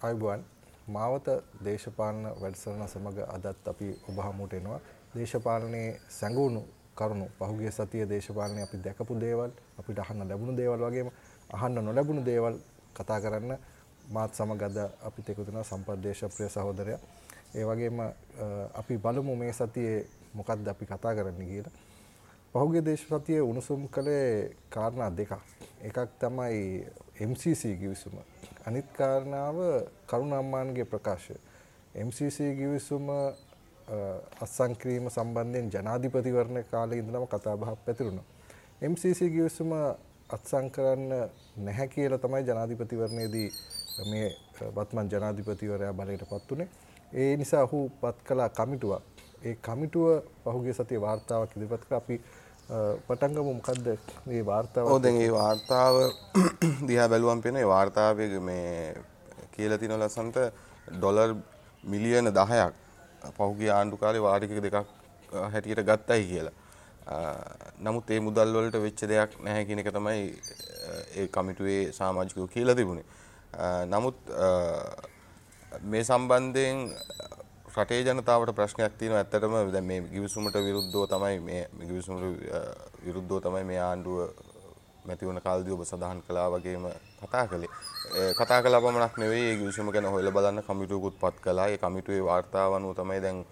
අයිබුවන් මාවත දේශපාලන වැඩසටහන සමග අදත් අපි ඔබ හමුවට එනවා. දේශපාලනයේ සැඟවුණු කරුණු පහුගිය සතියේ දේශපාලනයේ අපි දැකපු දේවල් අපිට අහන්න ලැබුණු දේවල් වගේම අහන්න නොලැබුණු දේවල් කතා කරන්න මාත් සමග අද අපිත් එකතු වෙනවා සම්පත් දේශප්‍රිය සහෝදරයා. ඒ වගේම අපි බලමු මේ සතියේ මොකක්ද අපි කතා කරන්න කියලා. පහුගිය දේශ සතියේ උණුසුම් කළේ කාරණා දෙකක්. එකක් තමයි MCC ගිවිසුම. අනිත් කාරණාව කරුණ අම්මාන්ගේ ප්‍රකාශය. MCC ගිවිසුම අත්සන් කිරීම සම්බන්ධයෙන් ජනාධිපතිවරණ කාලේ ඉඳලම කතා බහක් පැතිරුණා. MCC ගිවිසුම අත්සන් කරන්න නැහැ කියලා තමයි ජනාධිපතිවරණයේදී මේ වත්මන් ජනාධිපතිවරයා බලයට පත් උනේ. ඒ නිසා ඔහු පත් කළ කමිටුවක්. ඒ කමිටුව පහුගිය සතියේ වාර්තාවක් ඉදිරිපත් කළා. අපි පටන් ගමු මොකද්ද මේ වාර්තාව? ඔව් දැන් මේ වාර්තාව දිහා බැලුවම් පේන ඒ වාර්තාවේ මේ කියලා තියෙන ලස්සන්ට ඩොලර් මිලියන 10ක් පහුගිය ආණ්ඩු කාලේ වාරික දෙකක් හැටියට ගත්තයි කියලා. නමුත් ඒ මුදල් වලට වෙච්ච දෙයක් නැහැ කියන එක තමයි ඒ කමිටුවේ සමාජිකයෝ කියලා තිබුණේ. නමුත් මේ සම්බන්ධයෙන් රටේ ජනතාවට ප්‍රශ්නයක් තියෙනවා ඇත්තටම දැන් මේ ගිවිසුමට විරුද්ධව තමයි මේ ගිවිසුමට විරුද්ධව තමයි මේ ආණ්ඩුව මැති වුණ කාලදී ඔබ සඳහන් කළා වගේම කතා කළේ. කතා කළා පමණක් නෙවෙයි ඒ ගිවිසුම ගැන හොයලා බලන්න කමිටුවකුත් පත් කළා. ඒ කමිටුවේ වාර්තාව අනුව තමයි දැන්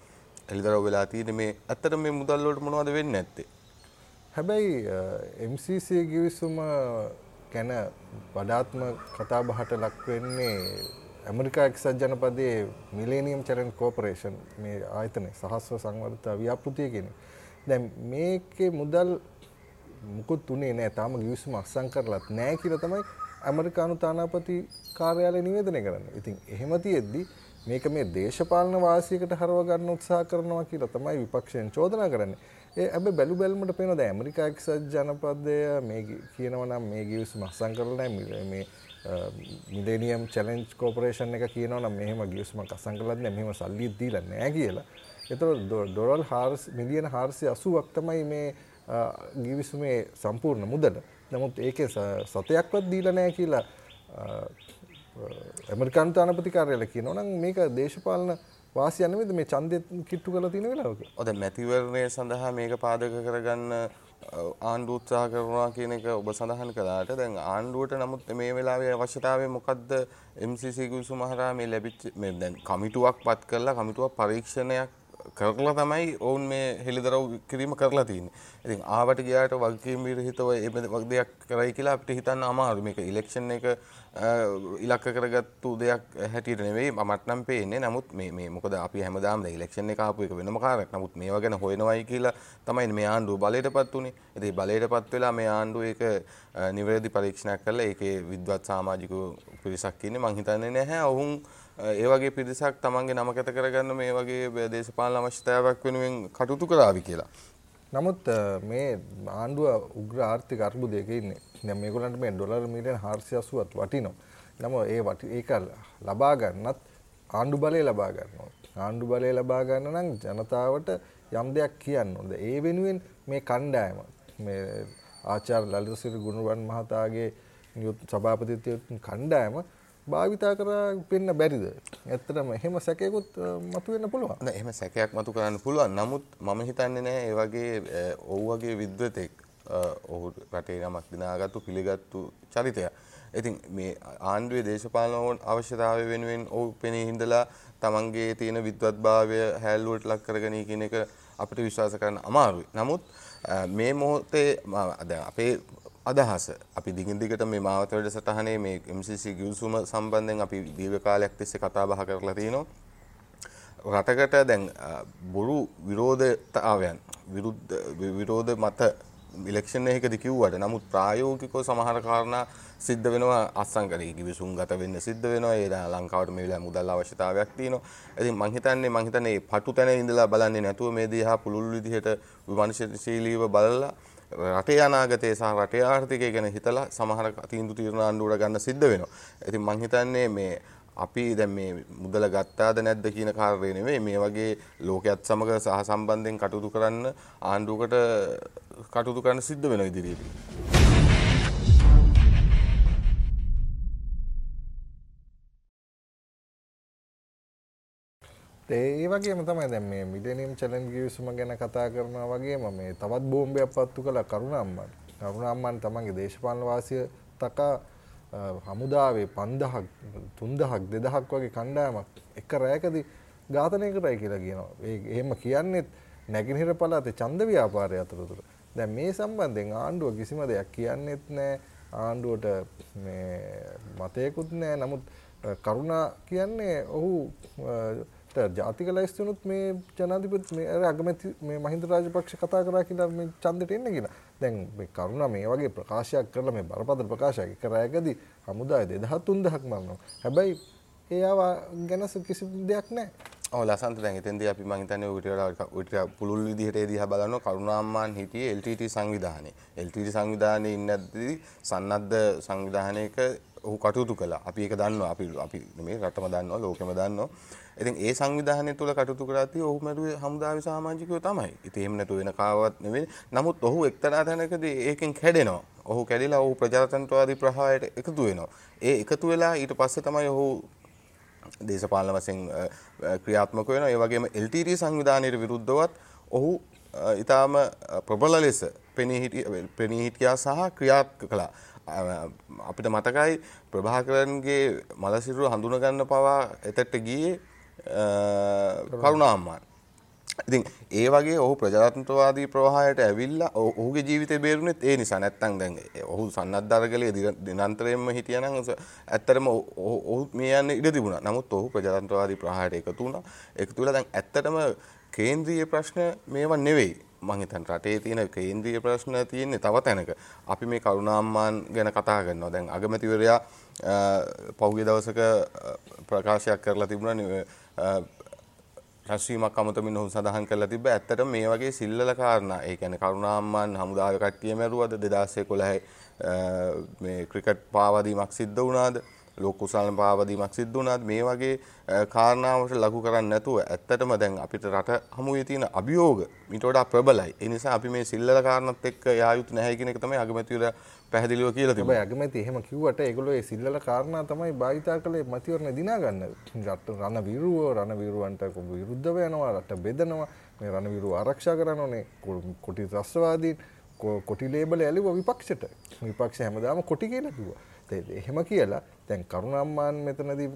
එළිදරව් වෙලා තියෙන්නේ මේ ඇත්තට මේ මුදල් වලට මොනවද වෙන්නේ නැත්තේ? හැබැයි MCC ගිවිසුම ගැන වඩාත්ම කතා බහට ලක් වෙන්නේ ඇමරිකා එක්සත් ජනපදයේ මිලේනියම් චැලෙන්ජ් කෝපරේෂන් මේ ආයතනය සහස්ව සංවර්ධ ව්‍යාපෘතිය කියන. දැන් මේකේ මුදල් මුකුත් උනේ නෑ තාම ගිවිසුම අත්සන් කරලත් නෑ කියලා තමයි ඇමරිකානු තානාපති කාර්යාලය නිවේදනය කරන්නේ. ඉතින් එහෙම තියෙද්දි මේක මේ දේශපාලන වාසියකට හරව ගන්න උත්සාහ කරනවා කියලා තමයි විපක්ෂයෙන් චෝදනා කරන්නේ. ඒ හැබැයි බැලු බැලමට පේනවා දැන් ඇමරිකා එක්සත් ජනපදය මේ කියනවා නම් මේ ගිවිසුම අත්සන් කරලා නෑ මේ මිලේනියම් චැලෙන්ජ් කෝපරේෂන් එක කියනවා නම් මෙහෙම ගිවිසුමක් අත්සන් කරලා නෑ මෙහෙම සල්ලි දීලා නෑ කියලා. එතකොට ඩොලර් 4 මිලියන 480ක් තමයි මේ ගිවිසුමේ සම්පූර්ණ මුදල. නමුත් ඒකේ සතයක්වත් දීලා නැහැ කියලා ඇමරිකානු තානාපති කාර්යාලය කියනවා නම් මේක දේශපාලන වාසිය නෙවෙයිද මේ ඡන්දෙ කිට්ටු කරලා තියෙන වෙලාවක. ඔව් දැන් මැතිවරණය සඳහා මේක පාදක කරගන්න ආණ්ඩුව උත්සාහ කරනවා කියන එක ඔබ සඳහන් කළාට දැන් ආණ්ඩුවට නමුත් මේ වෙලාවේ අවශ්‍යතාවය මොකද්ද MCC ගුසුම හරහා මේ ලැබිච්ච මේ දැන් කමිටුවක් පත් කරලා කමිටුවක් පරීක්ෂණයක් කරලා තමයි ඔවුන් මේ හෙළිදරව් කිරීම කරලා තියෙන්නේ. ඉතින් ආවට ගියාට වගකීම් විරහිතව මේ දෙයක් කරයි කියලා අපිට හිතන්න අමාරුයි. මේක ඉලෙක්ෂන් එක ඉලක්ක කරගත්තු දෙයක් හැටියට නෙවෙයි මට නම් පේන්නේ. නමුත් මේ මේ මොකද අපි හැමදාම දැන් ඉලෙක්ෂන් එක ආපු එක වෙනම කාරණයක්. නමුත් මේවා ගැන හොයනවයි කියලා තමයි මේ ආණ්ඩුව බලයටපත් උනේ. ඉතින් බලයටපත් වෙලා මේ ආණ්ඩුව ඒක නිවැරදි පරීක්ෂණයක් කරලා ඒකේ විද්වත් සමාජික පිරිසක් ඉන්නේ. මං හිතන්නේ නැහැ ඔවුන් ඒ වගේ පිරිසක් තමන්ගේ නම කැත කරගන්න මේ වගේ දේශපාලන අවශ්‍යතාවයක් වෙනුවෙන් කටයුතු කරાવી කියලා. නමුත් මේ ආණ්ඩුව උග්‍ර ආර්ථික අර්බුදයක ඉන්නේ. දැන් මේගොල්ලන්ට මේ ඩොලර් මිලියන 480ක් වටිනවා. නම ඒ වටි ඒක ලබා ගන්නත් ආණ්ඩු බලය ලබා ගන්නවා. ආණ්ඩු බලය ලබා ගන්න නම් ජනතාවට යම් දෙයක් කියන්න ඕනද. ඒ වෙනුවෙන් මේ කණ්ඩායම මේ ආචාර්ය ලලිතසිරි ගුණවන් මහතාගේ සභාපතිත්වයෙන් කණ්ඩායම භාවිතා කරා පෙන්න බැරිද? ඇත්තටම එහෙම සැකයකුත් මතුවෙන්න පුළුවන්. නෑ එහෙම සැකයක් මතු කරන්න පුළුවන්. නමුත් මම හිතන්නේ නෑ ඒ වගේ ඔව් වගේ විද්වතෙක් ඔහු රටේ නමක් දිනාගත්තු පිළිගත්තු චරිතයක්. ඉතින් මේ ආණ්ඩුවේ දේශපාලන අවශ්‍යතාවය වෙනුවෙන් ඔහු පෙනී හිඳලා තමන්ගේ තියෙන විද්වත්භාවය හැල්ලුවට ලක් කරගනී කියන එක අපිට විශ්වාස කරන්න අමාරුයි. නමුත් මේ මොහොතේ අපේ අදහස අපි දිගින් දිගට මේ මාවත වැඩසටහනේ මේ MCC ගිවිසුම සම්බන්ධයෙන් අපි දීර්ඝ කාලයක් තිස්සේ කතා බහ කරලා තිනවා. රටකට දැන් බොරු විරෝධතාවයන් විරුද්ධ විරෝධ මත ඉලෙක්ෂන් එකකදී කිව්වට නමුත් ප්‍රායෝගිකව සමහර කාරණා සිද්ධ වෙනවා අත්සන්කරී කිවිසුම් ගත වෙන්න සිද්ධ වෙනවා ඒ ලංකාවට මේ වෙලාවේ මුදල් අවශ්‍යතාවයක් තියෙනවා. ඉතින් මං හිතන්නේ මං හිතන්නේ පටු තැන ඉඳලා බලන්නේ නැතුව මේ දිහා පුළුල් විදිහට විමර්ශනශීලීව බලලා රටේ අනාගතය සහ රටේ ආර්ථිකය ගැන හිතලා සමහර තීන්දුව తీරන ආණ්ඩුවට ගන්න සිද්ධ වෙනවා. ඉතින් මං හිතන්නේ මේ අපි දැන් මේ මුදල ගත්තාද නැද්ද කියන කාර්යය නෙමෙයි මේ වගේ ලෝකයක් සමග සහ සම්බන්ධයෙන් කටයුතු කරන්න ආණ්ඩුවකට කටයුතු කරන්න සිද්ධ වෙන ඉදිරියේදී. ඒ වගේම තමයි දැන් මේ මිලේනියම් චැලන්ජ් ගිවිසුම ගැන කතා කරනවා වගේම මේ තවත් බෝම්බයක් පත්තු කළා කරුණාම්මන්. කරුණාම්මන් තමන්ගේ දේශපාලන වාසිය තකා හමුදාවේ 5000ක් 3000ක් 2000ක් වගේ කණ්ඩායමක් එක රැයකදී ඝාතනය කරයි කියලා කියනවා. ඒ එහෙම කියන්නේත් නැගෙනහිර පළාතේ ඡන්ද ව්‍යාපාරය අතරතුර. දැන් මේ සම්බන්ධයෙන් ආණ්ඩුව කිසිම දෙයක් කියන්නෙත් නැහැ. ආණ්ඩුවට මේ මතයකුත් නැහැ. නමුත් කරුණා කියන්නේ ඔහු ජාතික ලයිස්තුනුත් මේ ජනාධිපති මේ අගමැති මේ මහින්ද රාජපක්ෂ කතා කරා කියලා මේ ඡන්දෙට එන්න කියලා. දැන් මේ කරුණා මේ වගේ ප්‍රකාශයක් කරලා මේ බරපතල ප්‍රකාශයක් එක රැයකදී හමුදාය 2000 3000ක් මරනවා. හැබැයි ඒව ගැන කිසි දෙයක් නැහැ. ඔව් ලසන්ත දැන් එතෙන්දී අපි මම හිතන්නේ ඔය ටික ඔය ටික පුළුල් විදිහට ඒ දිහා බලනවා කරුණාම්මාන් හිටියේ LTT සංවිධානයේ. LTT සංවිධානයේ ඉන්නදී සන්නද්ධ සංවිධානයක ඔහු කටයුතු කළා. අපි ඒක දන්නවා. අපි අපි නෙමෙයි රටම දන්නවා, ලෝකෙම දන්නවා. ඉතින් ඒ සංවිධානය තුළ කටයුතු කරද්දී ඔහු මැරුවේ හමුදාවේ සමාජිකයෝ තමයි. ඉතින් එහෙම නැතු වෙන කාවත් නෙවෙයි. නමුත් ඔහු එක්තරා තැනකදී ඒකෙන් කැඩෙනවා. ඔහු කැඩිලා ඔහු ප්‍රජාතන්ත්‍රවාදී ප්‍රහාරයට එකතු වෙනවා. ඒ එකතු වෙලා ඊට පස්සේ තමයි ඔහු දේශපාලන වශයෙන් ක්‍රියාත්මක වෙනවා. ඒ වගේම LTT සංවිධානයට විරුද්ධවත් ඔහු ඊටාම ප්‍රබල ලෙස පෙනී හිටියා සහ ක්‍රියාත්මක කළා. අපිට මතකයි ප්‍රභාකරන්ගේ මලසිරුව හඳුනගන්න පවා එතට ගියේ කරුණාම්මාන්. ඉතින් ඒ වගේ ඔහු ප්‍රජාතන්ත්‍රවාදී ප්‍රවාහයට ඇවිල්ලා ඔහුගේ ජීවිතේ බේරුණෙත් ඒ නිසා නැත්තම් දැන් ඔහු සන්නද්ධාරකලේ දිනන්තරයෙන්ම හිටියනම් ඇත්තටම ඔහු මේ යන්නේ ඉඩ තිබුණා. නමුත් ඔහු ප්‍රජාතන්ත්‍රවාදී ප්‍රවාහයට එකතු වුණා. එකතු වෙලා දැන් ඇත්තටම කේන්ද්‍රීය ප්‍රශ්න මේවා නෙවෙයි. මං හිතන්නේ රටේ තියෙන කේන්ද්‍රීය ප්‍රශ්න තියෙන්නේ තව තැනක. අපි මේ කරුණාම්මාන් ගැන කතා කරනවා. දැන් අගමැතිවරයා පහුගිය දවසක ප්‍රකාශයක් කරලා තිබුණා රැස්වීමක් අමතමින් ඔහු සඳහන් කරලා තිබ්බ ඇත්තටම මේ වගේ සිල්ලල කාරණා ඒ කියන්නේ කරුණාම්මන් හමුදාවේ කට්ටිය මැරුවද 2011 මේ ක්‍රිකට් පාවාදීමක් සිද්ධ වුණාද ලෝක කුසලන පාවාදීමක් සිද්ධ වුණාද මේ වගේ කාරණාවට ලඝු කරන්නේ නැතුව ඇත්තටම දැන් අපිට රට හමුවේ තියෙන අභියෝග ඊට වඩා ප්‍රබලයි ඒ නිසා අපි මේ සිල්ලල කාරණාත් එක්ක යා යුතු නැහැ කියන එක තමයි අගමැතිවරයා පැහැදිලිව කියලා තිබුණා. හැබැයි අගමැති එහෙම කිව්වට ඒගොල්ලෝ ඒ සිල්ලල කාරණා තමයි භාවිතා කළේ මතිවරණ දිනා ගන්න. රට රණ විරුව රණ විරුවන්ට විරුද්ධව යනවා රට බෙදනවා මේ රණ විරුව ආරක්ෂා කරන්න ඕනේ කොටි ත්‍රස්තවාදීන් කොටි ලේබල ඇලිව විපක්ෂට විපක්ෂ හැමදාම කොටි කියලා කිව්වා. එහෙම කියලා දැන් කරුණම්මාන් මෙතනදී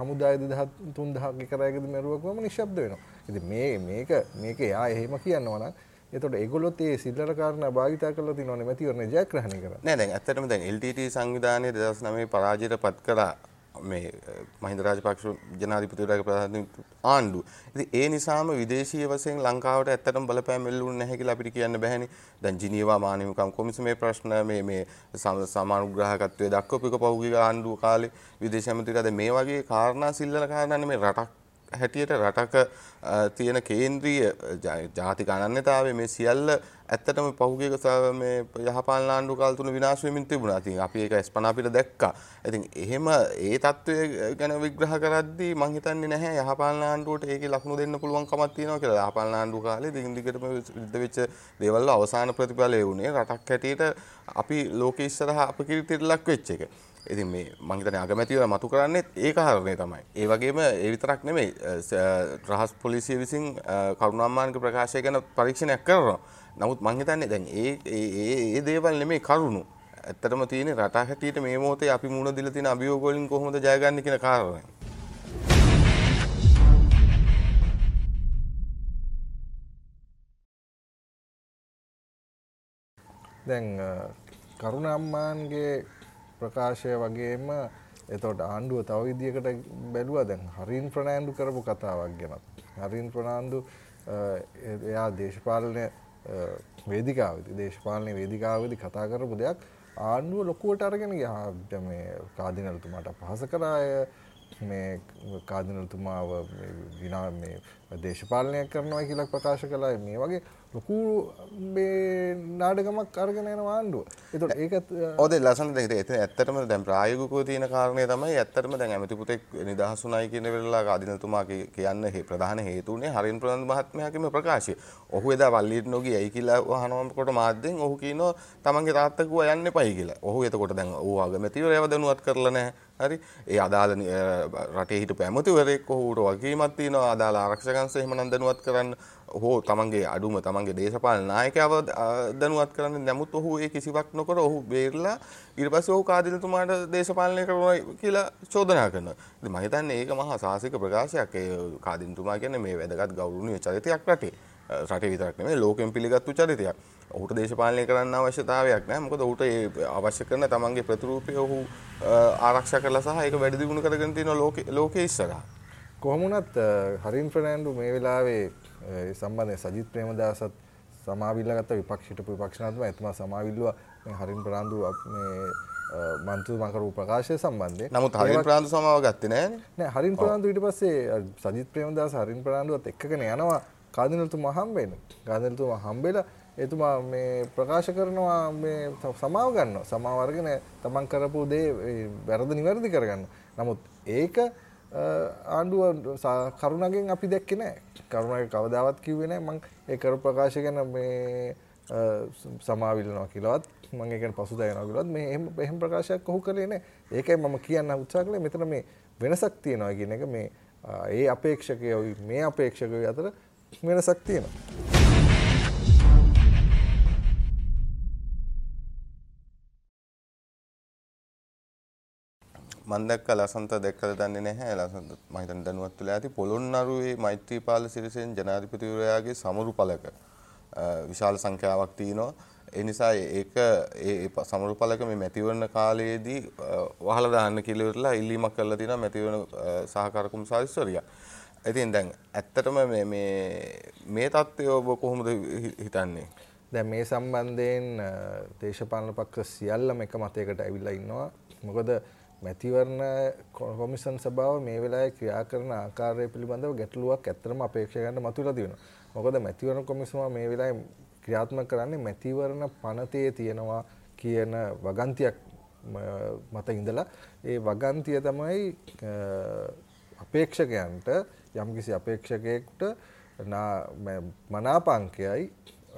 හමුදාය දෙදහත් තුන්දහක් කරයකද මැරුවකම නිශ්ශබ්ද වෙනවා. ඉතින් මේ මේක මේක එයා එහෙම කියනවා නම් එතකොට ඒගොල්ලොත් ඒ සිල්ලර කාරණා භාවිතා කරලා තිනවනේ මැතිවරණ ජයග්‍රහණය කරා. නෑ දැන් ඇත්තටම දැන් LTT සංවිධානයේ 2009 පරාජයට පත් කළා මේ මහින්ද රාජපක්ෂ ජනාධිපතිවරයාගේ ප්‍රධානමන්ත්‍රී ආණ්ඩුව. ඉතින් ඒ නිසාම විදේශීය වශයෙන් ලංකාවට ඇත්තටම බලපෑම් එල්ලුන්නේ නැහැ කියලා අපිට කියන්න බෑනේ. දැන් ජිනීවා මානවිකම් කොමිසමේ ප්‍රශ්න මේ මේ සමානුග්‍රහකත්වයේ දක්වපු එක පහුගිය ආණ්ඩුව කාලේ විදේශ ඇමතිවරයා මේ වගේ කාරණා සිල්ලල කාරණා නෙමෙයි රටක් හැටියට රටක තියෙන කේන්ද්‍රීය ජාතික අනන්‍යතාවය මේ සියල්ල ඇත්තටම පහුගිය මේ යහපාලන ආණ්ඩු කාල තුන විනාශ වෙමින් තිබුණා. ඉතින් අපි ඒක ස්පනා අපිට දැක්කා. ඉතින් එහෙම ඒ தত্ত্বය ගැන විග්‍රහ කරද්දී මම හිතන්නේ නැහැ යහපාලන ආණ්ඩුවට ඒකේ ලකුණු දෙන්න පුළුවන් කමක් තියෙනවා කියලා. යහපාලන ආණ්ඩුව කාලේ දිගින් දිගටම සිද්ධ වෙච්ච දේවල් අවසාන ප්‍රතිඵලය වුණේ රටක් හැටියට අපි ලෝක ඉස්සරහා අපකීර්තියට ලක් වෙච්ච එක. ඉතින් මේ මං හිතන්නේ අගමැතිවරයා මතු කරන්නේ ඒ කාරණේ තමයි. ඒ වගේම ඒ විතරක් නෙමෙයි රහස් පොලිසිය විසින් කරුණාම්මාන්ගේ ප්‍රකාශය ගැන පරීක්ෂණයක් කරනවා. නමුත් මං හිතන්නේ දැන් ඒ ඒ ඒ දේවල් නෙමෙයි කරුණු. ඇත්තටම තියෙන්නේ රට හැටියට මේ මොහොතේ අපි මුණ දීලා තියෙන අභියෝග වලින් කොහොමද ජයගන්නේ කියන කාරණය. දැන් කරුණාම්මාන්ගේ ප්‍රකාශය වගේම එතකොට ආණ්ඩුව තව විදියකට බැලුවා. දැන් හරින් ප්‍රනාන්දු කරපු කතාවක් ගැනත්. හරින් ප්‍රනාන්දු එයා දේශපාලනය වේදිකාවති දේශපාලනය වේදිකාවදි කතා කරපු දෙයක් ආණ්ඩුව ලොකුවට අරගෙන ගියා. මේ කාදිනලතුමාට පහස කරාය මේ කාදිනලතුමාව විනා මේ දේශපාලනය කරනවා කියලා ප්‍රකාශ කළා මේ වගේ ලොකු නාඩගමක් අරගෙන යන ආණ්ඩුව. එතකොට ඒකත් ඔව් දැන් ලස්සන දෙයක් ඒක ඇත්තටම දැන් ප්‍රායෝගිකව තියෙන කාරණේ තමයි ඇත්තටම දැන් ඇමති පුතෙක් නිදහසුණයි කියන වෙලාවක ආදිනතුමා කියන්න ප්‍රධාන හේතුුනේ හරින් ප්‍රනන්ද මහත්මයාගේම ප්‍රකාශය. ඔහු එදා වල්ලියට නොගිය ඇයි කියලා අහනකොට මාධ්‍යෙන් ඔහු කියනවා තමන්ගේ තාත්තා කිව්වා යන්න එපයි කියලා. ඔහු එතකොට දැන් ඌ අගමැතිවරයව දැනුවත් කරලා නැහැ. හරි ඒ අදාළ රටේ හිටපු ඇමතිවරයෙක් ඔහුට වගකීමක් තියෙනවා අදාළ ආරක්ෂකංශ එහෙම නම් දැනුවත් කරන්න හෝ තමන්ගේ අඩුම තමන්ගේ දේශපාලන නායකයව දැනුවත් කරන්න නමුත් ඔහු ඒ කිසිවක් නොකර ඔහු බේරලා ඊට පස්සේ ඔහු කාදිනතුමාට දේශපාලනය කරනවා කියලා චෝදනා කරනවා. ඉතින් මම හිතන්නේ ඒක මහා සාහසික ප්‍රකාශයක්. ඒ කාදිනතුමා කියන්නේ මේ වැදගත් ගෞරවනීය චරිතයක් රටේ. රටේ විතරක් නෙමෙයි ලෝකෙන් පිළිගත්තු චරිතයක්. ඔහුට දේශපාලනය කරන්න අවශ්‍යතාවයක් නැහැ. මොකද ඔහුට ඒ අවශ්‍ය කරන තමන්ගේ ප්‍රතිරූපය ඔහු ආරක්ෂා කරලා සහ ඒක වැඩි දියුණු කරගෙන තියෙනවා ලෝකේ ලෝකේ ඉස්සරහා. කොහොම වුණත් හරින් ෆර්නෑන්ඩු මේ වෙලාවේ සම්බන්ධය සජිත් ප්‍රේමදාසත් සමාවිල්ල ගත්ත විපක්ෂ හිටපු විපක්ෂනාත්ම එතුමා සමාවිල්ලුව හරින් ප්‍රාන්දු මන්තු මකරු ප්‍රකාශය සම්බන්ධය නමුත් හරින් ප්‍රාන්දු සමාව ගත්තේ නෑ නෑ හරින් ප්‍රාන්දු ඊට පස්සේ සජිත් ප්‍රේමදාස හරින් ප්‍රාන්දුවත් එක්කගෙන යනවා කාදිනතුමා හම්බෙන්න කාදිනතුමා හම්බෙලා එතුමා මේ ප්‍රකාශ කරනවා මේ සමාව ගන්න සමාව අරගෙන තමන් කරපු දේ වැරදි නිවැරදි කරගන්න. නමුත් ඒක ආණ්ඩුව කරුණගෙන් අපි දැක්කේ නෑ. කරුණගේ කවදාවත් කිව්වේ නෑ මං ඒ කරු ප්‍රකාශ ගැන මේ සමාවිල්ලනවා කියලාවත් මම ඒකෙන් පසුතැවෙනවා කියලාවත් මේ එහෙම එහෙම ප්‍රකාශයක් ඔහු කළේ නෑ. ඒකයි මම කියන්න උත්සාහ කළේ මෙතන මේ වෙනසක් තියෙනවා කියන එක මේ ඒ අපේක්ෂකයෝ මේ අපේක්ෂකයෝ අතර වෙනසක් තියෙනවා. මම දැක්ක ලසන්ත දැක්කද දන්නේ නැහැ ලසන්ත මම හිතන්නේ දැනුවත් වෙලා ඇති පොළොන්නරුවේ මෛත්‍රීපාල සිරිසෙන් ජනාධිපතිවරයාගේ සමරු පළක විශාල සංඛ්‍යාවක් තියෙනවා ඒ නිසා ඒක ඒ සමරු පළක මේ මැතිවරණ කාලයේදී වහලා දාන්න කියලා ඉවරලා ඉල්ලීමක් කරලා තියෙනවා මැතිවරණ සහකාර කුම්සාරිස්වරියා. ඉතින් දැන් ඇත්තටම මේ මේ මේ தත්ත්වය ඔබ කොහොමද හිතන්නේ? දැන් මේ සම්බන්ධයෙන් දේශපාලන පක්ෂ සියල්ලම එක මතයකට ඇවිල්ලා ඉන්නවා. මොකද මැතිවරණ කොමිසන් සභාව මේ වෙලාවේ ක්‍රියා කරන ආකාරය පිළිබඳව ගැටලුවක් ඇත්තටම අපේක්ෂා ගන්න මතුවලා තියෙනවා. මොකද මැතිවරණ කොමිසම මේ වෙලාවේ ක්‍රියාත්මක කරන්නේ මැතිවරණ පනතේ තියෙනවා කියන වගන්තියක් මත ඉඳලා ඒ වගන්තිය තමයි අපේක්ෂකයන්ට යම්කිසි අපේක්ෂකයෙකුට මනාපංකයයි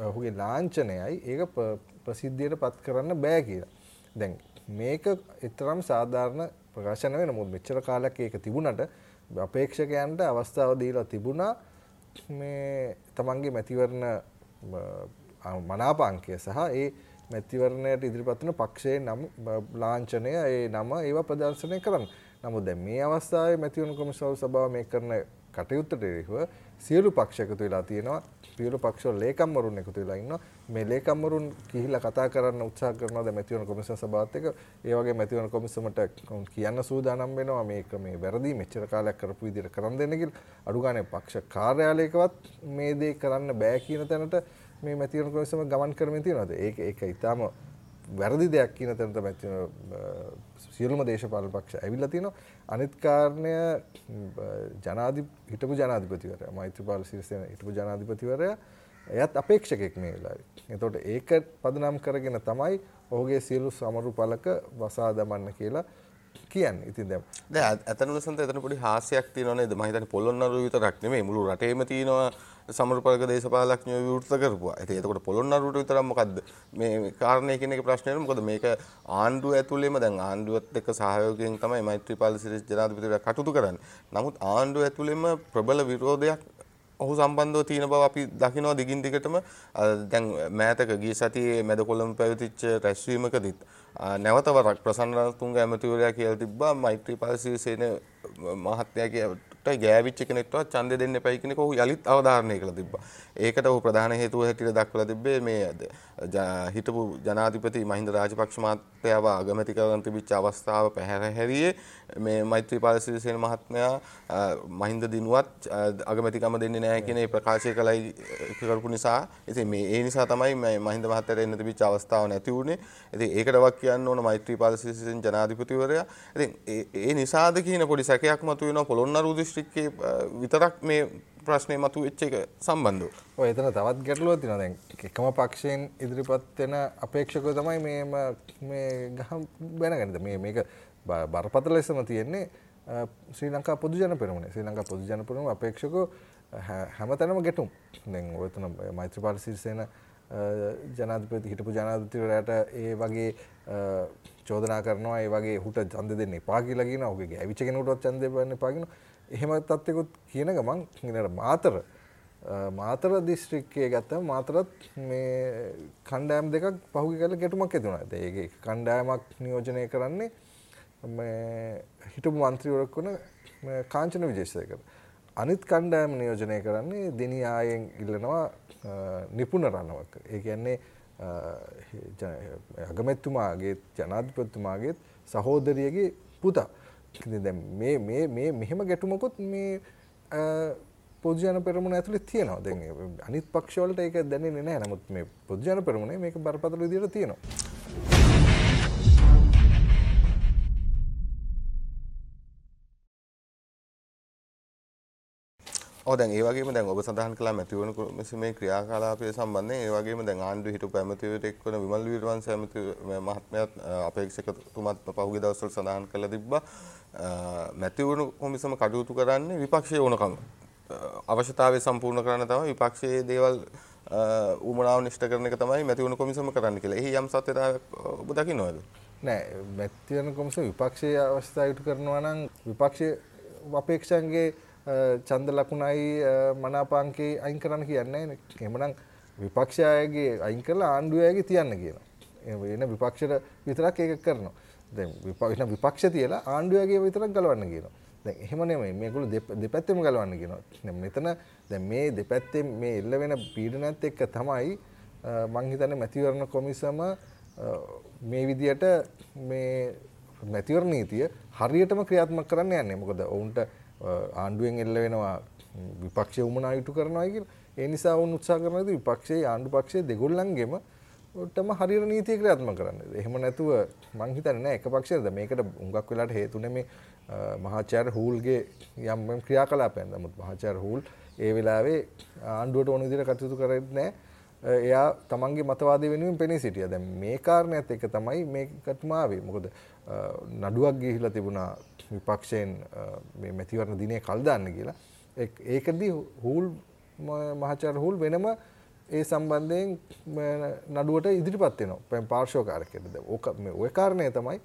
ඔහුගේ ලාංඡනයයි ඒක ප්‍රසිද්ධියට පත් කරන්න බෑ කියලා. දැන් මේක එතරම් සාධාරණ ප්‍රකාශන වෙන නමුත් මෙච්චර කාලයක් ඒක තිබුණට අපේක්ෂකයන්ට අවස්ථාව දීලා තිබුණා මේ තමන්ගේ මැතිවරණ මනාපාංකය සහ ඒ මැතිවරණයට ඉදිරිපත් වන පක්ෂයේ නම් ලාංඡනය ඒ නම ඒවා ප්‍රදර්ශනය කරන්න. නමුත් දැන් මේ අවස්ථාවේ මැතිවරණ කොමිසම සභාව මේ කරන කටයුත්තට එරෙහිව සියලු පක්ෂ එකතු වෙලා තියෙනවා. සියලු පක්ෂවල ලේකම්වරුන් එකතු වෙලා ඉන්නවා. මේ ලේකම්වරුන් කිහිල්ලා කතා කරන්න උත්සාහ කරනවා දැන් මැතිවරණ කොමිසම සභාවත් එක්ක. ඒ වගේ මැතිවරණ කොමිසමට කියන්න සූදානම් වෙනවා මේක මේ වැරදි මෙච්චර කාලයක් කරපු විදිහට කරන් දෙන්න කියලා. අඩු ගානේ පක්ෂ කාර්යාලයකවත් මේ දේ කරන්න බෑ කියන තැනට මේ මැතිවරණ කොමිසම ගමන් කරමින් තියෙනවා. ඒක ඒක ඊටාම වැරදි දෙයක් කියන තැනට මැතිවරණ සියලුම දේශපාලන පක්ෂ ඇවිල්ලා තියෙනවා. අනිත් කාරණය ජනාධි හිටපු ජනාධිපතිවරයා මෛත්‍රීපාල සිරිසේන හිටපු ජනාධිපතිවරයා එයත් අපේක්ෂකෙක් මේ වෙලාවේ. එතකොට ඒක පදනම් කරගෙන තමයි ඔහුගේ සියලු සමරු පළක වසා දමන්න කියලා කියන්නේ. ඉතින් දැන් දැන් අතන ලසන්ත එතන පොඩි හාස්‍යයක් තියෙනව නේද? මම හිතන්නේ පොළොන්නරුව විතරක් නෙමෙයි මුළු රටේම තියෙනවා සමරුපල්ක දේශපාලඥයෝ විවෘත කරපුවා. ඉතින් එතකොට පොළොන්නරුවට විතරක් මොකද්ද මේ කාරණේ කියන එක ප්‍රශ්නේ මොකද මේක ආණ්ඩුව ඇතුළේම දැන් ආණ්ඩුවත් එක්ක සහයෝගයෙන් තමයි මෛත්‍රීපාල සිරිස් ජනාධිපතිවරයා කටයුතු කරන්නේ. නමුත් ආණ්ඩුව ඇතුළේම ප්‍රබල විරෝධයක් ඔහු සම්බන්ධව තියෙන බව අපි දකිනවා දිගින් දිගටම දැන් මෑතක ගිය සතියේ මැද කොළඹ පැවතිච්ච රැස්වීමකදීත් නැවත වරක් ප්‍රසන්න රණතුංග ඇමතිවරයා කියලා තිබ්බා මෛත්‍රීපාල සිරිසේන මහත්තයාගේ ගෑවිච්ච කෙනෙක්ටවත් ඡන්දය දෙන්න එපයි කියන එක ඔහු යලිත් අවධාරණය කළා තිබ්බා. ඒකට ඔහු ප්‍රධාන හේතුව හැටියට දක්වලා තිබ්බේ මේ හිටපු ජනාධිපති මහින්ද රාජපක්ෂ මහත්තයාව අගමැති කරගෙන තිබිච්ච අවස්ථාව පැහැර හැරියේ මේ මෛත්‍රීපාල සිරිසේන මහත්මයා මහින්ද දිනුවත් අගමැතිකම දෙන්නේ නැහැ කියන ප්‍රකාශය කළයි කරපු නිසා ඉතින් මේ ඒ නිසා තමයි මහින්ද මහත්තයාට එන්න තිබිච්ච අවස්ථාව නැති වුනේ. ඉතින් ඒකට වක් කියන්න ඕන මෛත්‍රීපාල සිරිසේන ජනාධිපතිවරයා. ඉතින් ඒ නිසාද කියන පොඩි සැකයක් මතුවෙනවා පොළොන්නරුව දිස්ත්‍රික්කයේ විතරක් මේ ප්‍රශ්නය මතු වෙච්ච එක සම්බන්ධව. ඔය එතන තවත් ගැටලුවක් තියෙනවා. දැන් එකම පක්ෂයෙන් ඉදිරිපත් වෙන අපේක්ෂකව තමයි මේම මේ ගහ බැනගන්නද මේ මේක බරපතල ලෙසම තියෙන්නේ ශ්‍රී ලංකා පොදු ජන පෙරමුණේ ශ්‍රී ලංකා පොදු ජන පෙරමුණ අපේක්ෂකව හැමතැනම ගැටුම්. දැන් ඔය එතන මෛත්‍රීපාල සිරිසේන ජනාධිපති හිටපු ජනාධිපතිවරයාට ඒ වගේ චෝදනා කරනවා ඒ වගේ හුට ඡන්ද දෙන්න එපා කියලා කියන ඔහුගේ ඇවිච්ච කෙනෙකුටවත් ඡන්දය දෙන්න එපා කියන එහෙම තත්ත්වෙකුත් කියන ගමන් ඊළඟ මාතර මාතර දිස්ත්‍රික්කය ගත්තම මාතරත් මේ කණ්ඩෑම් දෙකක් පහුගි කල ගැටුමක් ඇතුුණා ඒගේ කණ්ඩෑමක් නියෝජනය කරන්නේ හිටපු මන්ත්‍රීවරක් වන කාංචන විජේෂයකර අනිත් කණ්ඩෑම නියෝජනය කරන්නේ දෙනියායෙන් ඉල්ලනවා නිපුණ රන්නවක් ඒ කියන්නේ අගමැත්තුමාගේ ජනාධිපත්තුමාගේත් සහෝදරියගේ පුතා. මේ මෙහෙම ගැටුමකුත් මේ පොජන පෙරමුණ ඇතුළි තියෙනවා. දැ අනිත් පක්ෂවලට ඒක දැනෙන්නේ නෑ නමුත් මේ පොජන පෙරමුණේ මේක බරපතල විදියට තියෙනවා. දැන් ඒවගේ දැන් ඔබ සඳහන් කලා මැතිවන මෙසිමේ ක්‍රියාකාලාපය සම්බන්ධය ඒවගේ දැන් ආණ්ඩු හිටු පැමතිවරෙක් වන විමල් විරවන් සැමති මහත්මයත් අපේක්ෂකතුමත් පහුගි දවසල් සඳහන් කළ තිබ්බ මැතිවුණු කොමිසම කටයුතු කරන්නේ විපක්ෂය ඕනකම අවශ්‍යතාවය සම්පූර්ණ කරන්න තමයි විපක්ෂයේ දේවල් උමනාව නිෂ්ට කරන එක තමයි මැතිවුණු කොමිසම කරන්න කියලා. එහි යම් සත්‍යතාවයක් ඔබ දකින්නවද? නෑ මැතිවුණු කොමිසම විපක්ෂයේ අවස්ථාව ඉටු කරනවා නම් විපක්ෂයේ අපේක්ෂාන්ගේ චන්ද ලකුණයි මනාපාංකේ අයින් කරන්න කියන්නේ එහෙමනම් විපක්ෂයාගේ අයින් කරලා ආණ්ඩුවයගේ තියන්න කියනවා. එන විපක්ෂයට විතරක් ඒක කරනවා. දැන් විපක්ෂ විපක්ෂ තියලා ආණ්ඩුවයගේ විතරක් ගලවන්න කියනවා. දැන් එහෙම නෙමෙයි මේගොල්ලෝ දෙපැත්තෙම ගලවන්න කියනවා. දැන් මෙතන දැන් මේ දෙපැත්තෙන් මේ එල්ල වෙන පීඩනයත් එක්ක තමයි මං හිතන්නේ මැතිවරණ කොමිසම මේ විදියට මේ මැතිවරණ නීතිය හරියටම ක්‍රියාත්මක කරන්න යන්නේ. මොකද ඔවුන්ට ආණ්ඩුවෙන් එල්ල වෙනවා විපක්ෂය උමනා ඉටු කරනවා කියලා. ඒ නිසා වුන් උත්සාහ කරනවා විපක්ෂයේ ආණ්ඩු පක්ෂයේ දෙගොල්ලන්ගෙම ටම හරිර නීතිය ක්‍රියාත්ම කරන්න. එහෙම නැතුව මං හිතන්නේ නැහැ එක පක්ෂයද මේකට උඟක් වෙලාට හේතුනේ මේ මහාචාර්ය හූල්ගේ යම් ක්‍රියාකලාපයන්. නමුත් මහාචාර්ය හූල් ඒ වෙලාවේ ආණ්ඩුවට ඕන විදිහට කටයුතු කරන්නේ නැහැ. එයා තමන්ගේ මතවාදය වෙනුවෙන් පෙනී සිටියා. දැන් මේ කාරණයත් එක්ක තමයි මේකටම ආවේ. මොකද නඩුවක් ගිහිලා තිබුණා විපක්ෂයෙන් මේ මැතිවරණ දිනේ කල් දාන්න කියලා. ඒකදී හූල් මහාචාර්ය හූල් වෙනම ඒ සම්බන්ධයෙන් නඩුවට ඉදිරිපත් වෙනවා. පැන් පාර්ශ්වකාරකයටද. ඕක මේ ওই කාරණය තමයි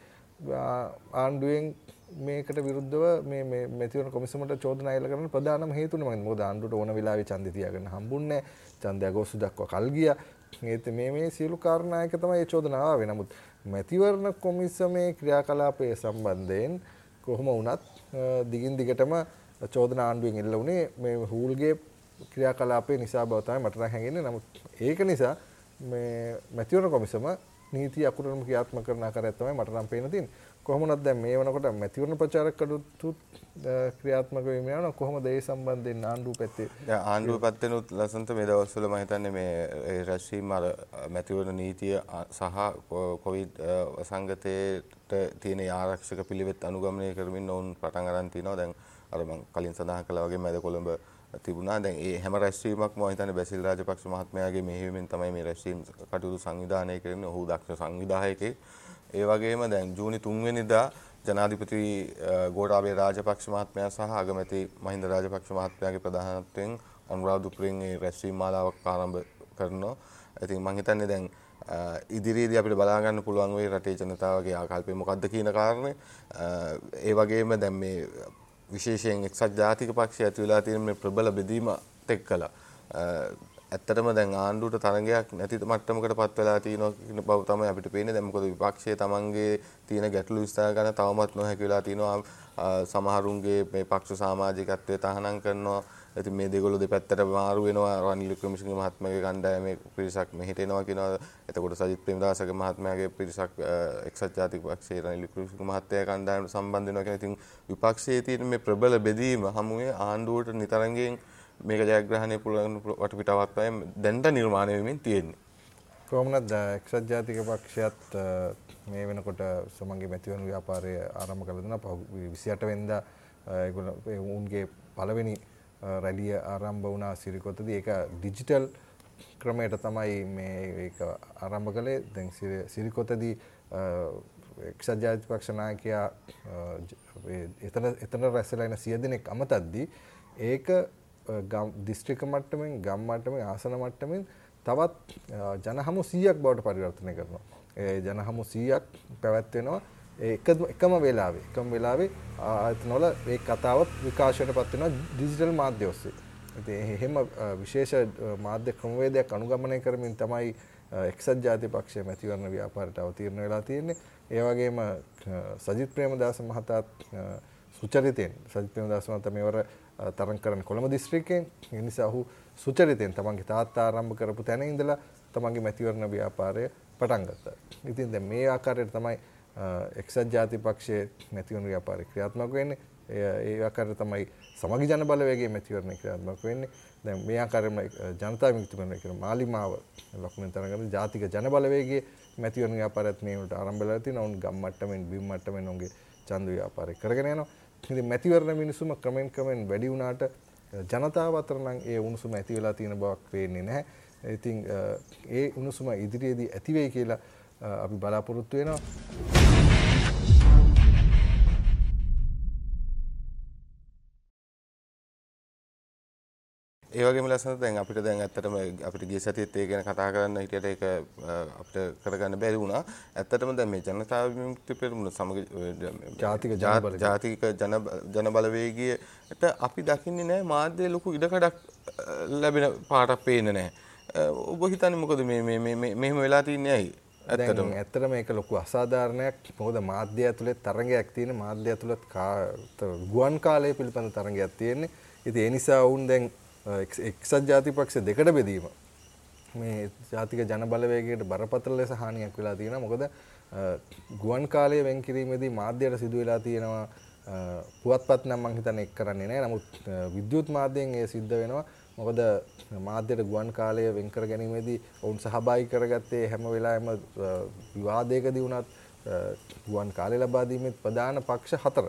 ආණ්ඩුවෙන් මේකට විරුද්ධව මේ මැතිවරණ කොමිසමට චෝදනා එල්ල කරන ප්‍රධානම හේතුව මම මොකද ආණ්ඩුවට ඕන වෙලාවෙ ඡන්දය තියාගන්න හම්බුන්නේ නැහැ. ඡන්දය අගෝස්තු දක්වා කල් ගියා. ඒත් මේ මේ සියලු කාරණා එක තමයි ඒ චෝදනාව ආවේ. නමුත් මැතිවරණ කොමිසමේ ක්‍රියාකලාපය සම්බන්ධයෙන් කොහොම වුණත් දිගින් දිගටම චෝදනා ආණ්ඩුවෙන් එල්ල වුණේ මේ හූල්ගේ ක්‍රියාකලාපය නිසා බව තමයි මට නම් හැඟෙන්නේ. නමුත් ඒක නිසා මේ මැතිවරණ කොමිසම නීති අකුරටම ක්‍රියාත්මක කරන ආකාරයක් තමයි මට නම් පේන තියෙන්නේ. කොහොමනත් දැන් මේ වනකොට මැතිවරණ ප්‍රචාරක කටයුතු ක්‍රියාත්මක වෙමින් යනවා. කොහොමද ඒ සම්බන්ධයෙන් ආණ්ඩුව පැත්තේ? දැන් ආණ්ඩුව පැත්තෙනුත් ලසන්ත මේ දවස්වල මම හිතන්නේ මේ රැස්වීම අර මැතිවරණ නීතිය සහ කොවිඩ් සංගතයට තියෙන ආරක්ෂක පිළිවෙත් අනුගමනය කරමින් ඔවුන් පටන් අරන් තිනවා. දැන් අර මම කලින් සඳහන් කළා වගේ මැද කොළඹ තිබුණා. දැන් ඒ හැම රැස්වීමක්ම මම හිතන්නේ බැසිල් රාජපක්ෂ මහත්මයාගේ මෙහෙයුමෙන් තමයි මේ රැස්වීම කටයුතු සංවිධානය කරන්නේ. ඔහු දක්ෂ සංවිධායකයෙක්. ඒ වගේම දැන් ජූනි 3 වෙනිදා ජනාධිපති ගෝඨාභය රාජපක්ෂ මහත්මයා සහ අගමැති මහින්ද රාජපක්ෂ මහත්මයාගේ ප්‍රධානත්වයෙන් අනුරාධපුරයෙන් ඒ රැස්වීම මාලාවක් ආරම්භ කරනවා. ඉතින් මම හිතන්නේ දැන් ඉදිරියේදී අපිට බලා ගන්න පුළුවන් වෙයි රටේ ජනතාවගේ ආකල්පය මොකක්ද කියන කාරණේ. ඒ වගේම දැන් මේ විශේෂයෙන් එක්සත් ජාතික පක්ෂය ඇති වෙලා තියෙන මේ ප්‍රබල බෙදීමත් එක්කලා ඇත්තටම දැන් ආණ්ඩුවට තරගයක් නැති මට්ටමකට පත් වෙලා තියෙනවා කියන බව තමයි අපිට පේන්නේ. දැන් මොකද විපක්ෂයේ තමන්ගේ තියෙන ගැටලු විස්තර ගන්න තවමත් නොහැකි වෙලා තියෙනවා. සමහරුන්ගේ මේ පක්ෂ සමාජිකත්වයේ තහනම් කරනවා. ඉතින් මේ දෙගොල්ලෝ දෙපැත්තට මාරු වෙනවා. රනිල් වික්‍රමසිංහ මහත්මයාගේ කණ්ඩායමේ පිරිසක් මෙහෙට එනවා කියනවා. එතකොට සජිත් ප්‍රේමදාසගේ මහත්මයාගේ පිරිසක් එක්සත් ජාතික පක්ෂයේ රනිල් වික්‍රමසිංහ මහත්තයා කණ්ඩායමට සම්බන්ධ වෙනවා කියන ඉතින් විපක්ෂයේ තියෙන මේ ප්‍රබල බෙදීම හමුවේ ආණ්ඩුවට නිතරංගෙන් මේක ජයග්‍රහණය පුළුවන් වටපිටාවක් තමයි දැන්ට නිර්මාණය වෙමින් තියෙන්නේ. කොහොමද එක්සත් ජාතික පක්ෂයත් මේ වෙනකොට සමන්ගේ මැතිවරණ ව්‍යාපාරය ආරම්භ කළ දෙනවා. පහු 28 වෙනිදා ඒගොල්ලෝ උන්ගේ පළවෙනි රැලිය ආරම්භ වුණා සිරිකොතදී. ඒක ඩිජිටල් ක්‍රමයට තමයි මේ ඒක ආරම්භ කළේ. දැන් සිරිකොතදී එක්සත් ජාතික පක්ෂ නායකයා එතන එතන රැස්ලා ඉන සිය දෙනෙක් අමතද්දී ඒක දිස්ත්‍රික මට්ටමින් ගම් මට්ටමින් ආසන මට්ටමින් තවත් ජනහමු 100ක් බවට පරිවර්තනය කරනවා. ඒ ජනහමු 100ක් පැවැත්වෙනවා එකම වෙලාවේ එකම වෙලාවේ ආයතනවල ඒ කතාව විකාශයට පත් වෙනවා ඩිජිටල් මාධ්‍ය ඔස්සේ. ඉතින් එහෙම විශේෂ මාධ්‍ය ක්‍රමවේදයක් අනුගමනය කරමින් තමයි එක්සත් ජාතික පක්ෂය මැතිවරණ ව්‍යාපාරයට අවතීර්ණ වෙලා තියෙන්නේ. ඒ වගේම සජිත් ප්‍රේමදාස මහතාත් සුචරිතයෙන් සජිත් ප්‍රේමදාස මහතා මේවර තරඟ කරන කොළඹ දිස්ත්‍රික්කයෙන් ඒ නිසා ඔහු සුචරිතයෙන් තමන්ගේ තාත්තා ආරම්භ කරපු තැන ඉඳලා තමන්ගේ මැතිවරණ ව්‍යාපාරය පටන් ගත්තා. ඉතින් දැන් මේ ආකාරයට තමයි එක්සත් ජාති පක්ෂයේ මැතිවරණ ව්‍යාපාරය ක්‍රියාත්මක වෙන්නේ. ඒ ආකාරයට තමයි සමගි ජන බලවේගයේ මැතිවරණ ක්‍රියාත්මක වෙන්නේ. දැන් මේ ආකාරයෙන්ම ජනතා විමුක්ති පෙරමුණ කියන මාලිමාව ලකුණෙන් තරගන ජාතික ජන බලවේගයේ මැතිවරණ ව්‍යාපාරයත් මේ වලට ආරම්භ වෙලා තියෙනවා. උන් ගම් මට්ටමින් බිම් මට්ටමින් උන්ගේ ඡන්ද ව්‍යාපාරය කරගෙන යනවා. ඉතින් මැතිවරණ මිනිසුම ක්‍රමෙන් ක්‍රමෙන් වැඩි වුණාට ජනතාව අතර නම් ඒ උණුසුම ඇති වෙලා තියෙන බවක් පේන්නේ නැහැ. ඉතින් ඒ උණුසුම ඉදිරියේදී ඇති වෙයි කියලා අපි බලාපොරොත්තු වෙනවා. ඒවගේ ලස්සන දැන් අපිට දැන් ඇත්තටම අපිට ගිය සතියේත් ඒ ගැන කතා කරන්න හිටියට ඒක අපිට කරගන්න බැරි වුණා. ඇත්තටම දැන් මේ ජනතා විමුක්ති පෙරමුණ සමග ජාතික ජාතික ජන ජන බලවේගයට අපි දකින්නේ නැහැ මාධ්‍ය ලොකු ඉඩකඩක් ලැබෙන පාටක් පේන්නේ නැහැ. ඔබ හිතන්නේ මොකද මේ මේ මේ මෙහෙම වෙලා තින්නේ ඇයි? ඇත්තටම ඇත්තටම මේක ලොකු අසාධාරණයක්. මොකද මාධ්‍ය ඇතුලේ තරඟයක් තියෙන මාධ්‍ය ඇතුළත් ගුවන් කාලය පිළිබඳ තරඟයක් තියෙන්නේ. ඉතින් ඒ නිසා වුන් දැන් එක්සත් ජාතිපක්ෂ දෙකට බෙදීම. මේ ජාතික ජන බලවේගයට බරපතල ලෙස හානියක් වෙලා තියෙනවා. මොකද ගුවන් කාලය වෙන් කිරීමේදී මාධ්‍යයට සිදු වෙලා තියෙනවා. පුවත්පත් නම් මං හිතන්නේ එක් කරන්නේ නැහැ නමුත් විද්‍යුත් මාධ්‍යයෙන් ඒ සිද්ධ වෙනවා. මොකද මාධ්‍යයට ගුවන් කාලය වෙන් කර ගැනීමේදී ඔවුන් සහභාගී කරගත්තේ හැම වෙලාවෙම විවාදයකදී වුණත් ගුවන් කාලය ලබා දීමේ ප්‍රධාන පක්ෂ හතර.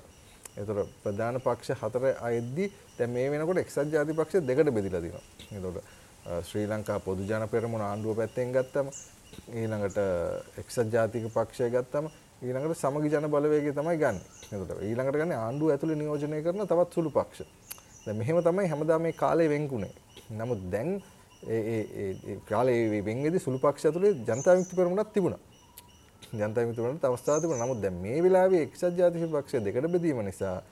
එතකොට ප්‍රධාන පක්ෂ හතර අයද්දී දැන් මේ වෙනකොට එක්සත් ජාති පක්ෂ දෙකට බෙදිලා තියෙනවා. එතකොට ශ්‍රී ලංකා පොදු ජන පෙරමුණ ආණ්ඩුව පැත්තෙන් ගත්තම ඊළඟට එක්සත් ජාතික පක්ෂය ගත්තම ඊළඟට සමගි ජන බලවේගය තමයි ගන්න. එතකොට ඊළඟට ගන්නේ ආණ්ඩුව ඇතුලේ නියෝජනය කරන තවත් සුළු පක්ෂ. දැන් මෙහෙම තමයි හැමදාම මේ කාලේ වෙන්කුනේ. නමුත් දැන් ඒ ඒ කාලේ වෙන් වෙදී සුළු පක්ෂ ඇතුලේ ජනතා විමුක්ති පෙරමුණක් තිබුණා. ජනතා විමුක්තිවලට අවස්ථාව තිබුණා. නමුත් දැන් මේ වෙලාවේ එක්සත් ජාතික පක්ෂය දෙකට බෙදීම නිසා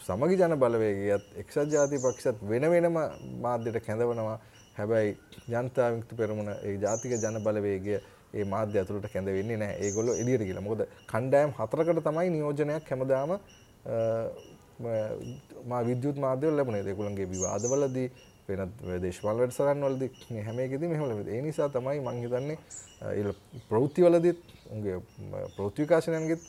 සමගි ජන බලවේගයත් එක්සත් ජාතික පක්ෂත් වෙන වෙනම මාධ්‍යයට කැඳවනවා. හැබැයි ජනතා විමුක්ති පෙරමුණ ඒ ජාතික ජන බලවේගය ඒ මාධ්‍ය ඇතුළට කැඳ වෙන්නේ නැහැ. ඒගොල්ලෝ එළියට ගිහලා. මොකද කණ්ඩායම් හතරකට තමයි නියෝජනයක් හැමදාම මා විද්‍යුත් මාධ්‍යවල ලැබුණේ. ඒගොල්ලන්ගේ විවාදවලදී වෙනත් දේශපාලන වැඩසටහන් වලදී මේ හැම එකෙදිම එහෙම ලැබෙනවා. ඒ නිසා තමයි මම හිතන්නේ ඒ ප්‍රවෘත්ති වලදීත් උන්ගේ ප්‍රවෘත්ති විකාශනයන්ගෙත්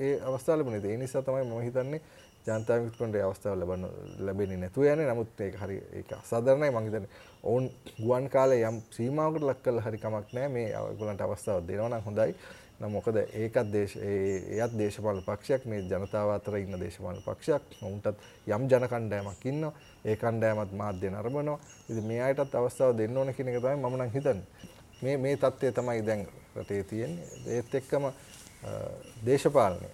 ඒ අවස්ථාව ලැබුණේ. ඒ නිසා තමයි මම හිතන්නේ ජනතා විමුක්තියට ඒ අවස්ථාව ලැබන්න ලැබෙන්නේ නැතුව යන්නේ. නමුත් ඒක හරි ඒක අසාධාරණයි මම හිතන්නේ. ඔවුන් ගුවන් කාලේ යම් සීමාවකට ලක් කළා හරි කමක් නැහැ. මේ ඒගොල්ලන්ට අවස්ථාවක් දෙනවා නම් හොඳයි. නම් මොකද ඒකත් දේශ එයත් දේශපාලන පක්ෂයක් මේ ජනතාව අතර ඉන්න දේශපාලන පක්ෂයක්. උන්ටත් යම් ජන කණ්ඩායමක් ඉන්නවා. ඒ කණ්ඩායමත් මාධ්‍ය නරඹනවා. ඉතින් මේ අයටත් අවස්ථාව දෙන්න ඕන කියන එක තමයි මම නම් හිතන්නේ. මේ මේ தත්ත්වය තමයි දැන් රටේ තියෙන්නේ. ඒත් එක්කම දේශපාලනය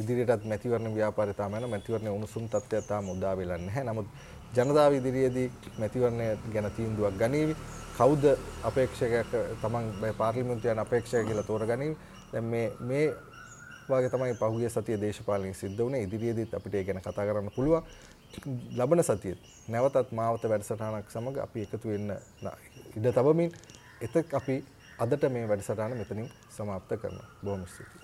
ඉදිරියටත් මැතිවරණ ව්‍යාපාරය තාම යන මැතිවරණ උණුසුම් තත්ත්වයක් තාම උදා වෙලා නැහැ. නමුත් ජනතාව ඉදිරියේදී මැතිවරණය ගැන තීන්දුවක් ගනීවි. කවුද අපේක්ෂකයක් තමන් පාර්ලිමේන්තුවේ යන අපේක්ෂක කියලා තෝරගනීවි. දැන් මේ මේ වගේ තමයි පහුගිය සතියේ දේශපාලනය සිද්ධ වුණේ. ඉදිරියේදීත් අපිට ඒ ගැන කතා කරන්න පුළුවන්. ලබන සතියේ නැවතත් මාවත වැඩසටහනක් සමග අපි එකතු වෙන්න ඉඩ තබමින් එතක් අපි අදට මේ වැඩසටහන මෙතනින් සමාප්ත කරනවා. බොහොම ස්තුතියි.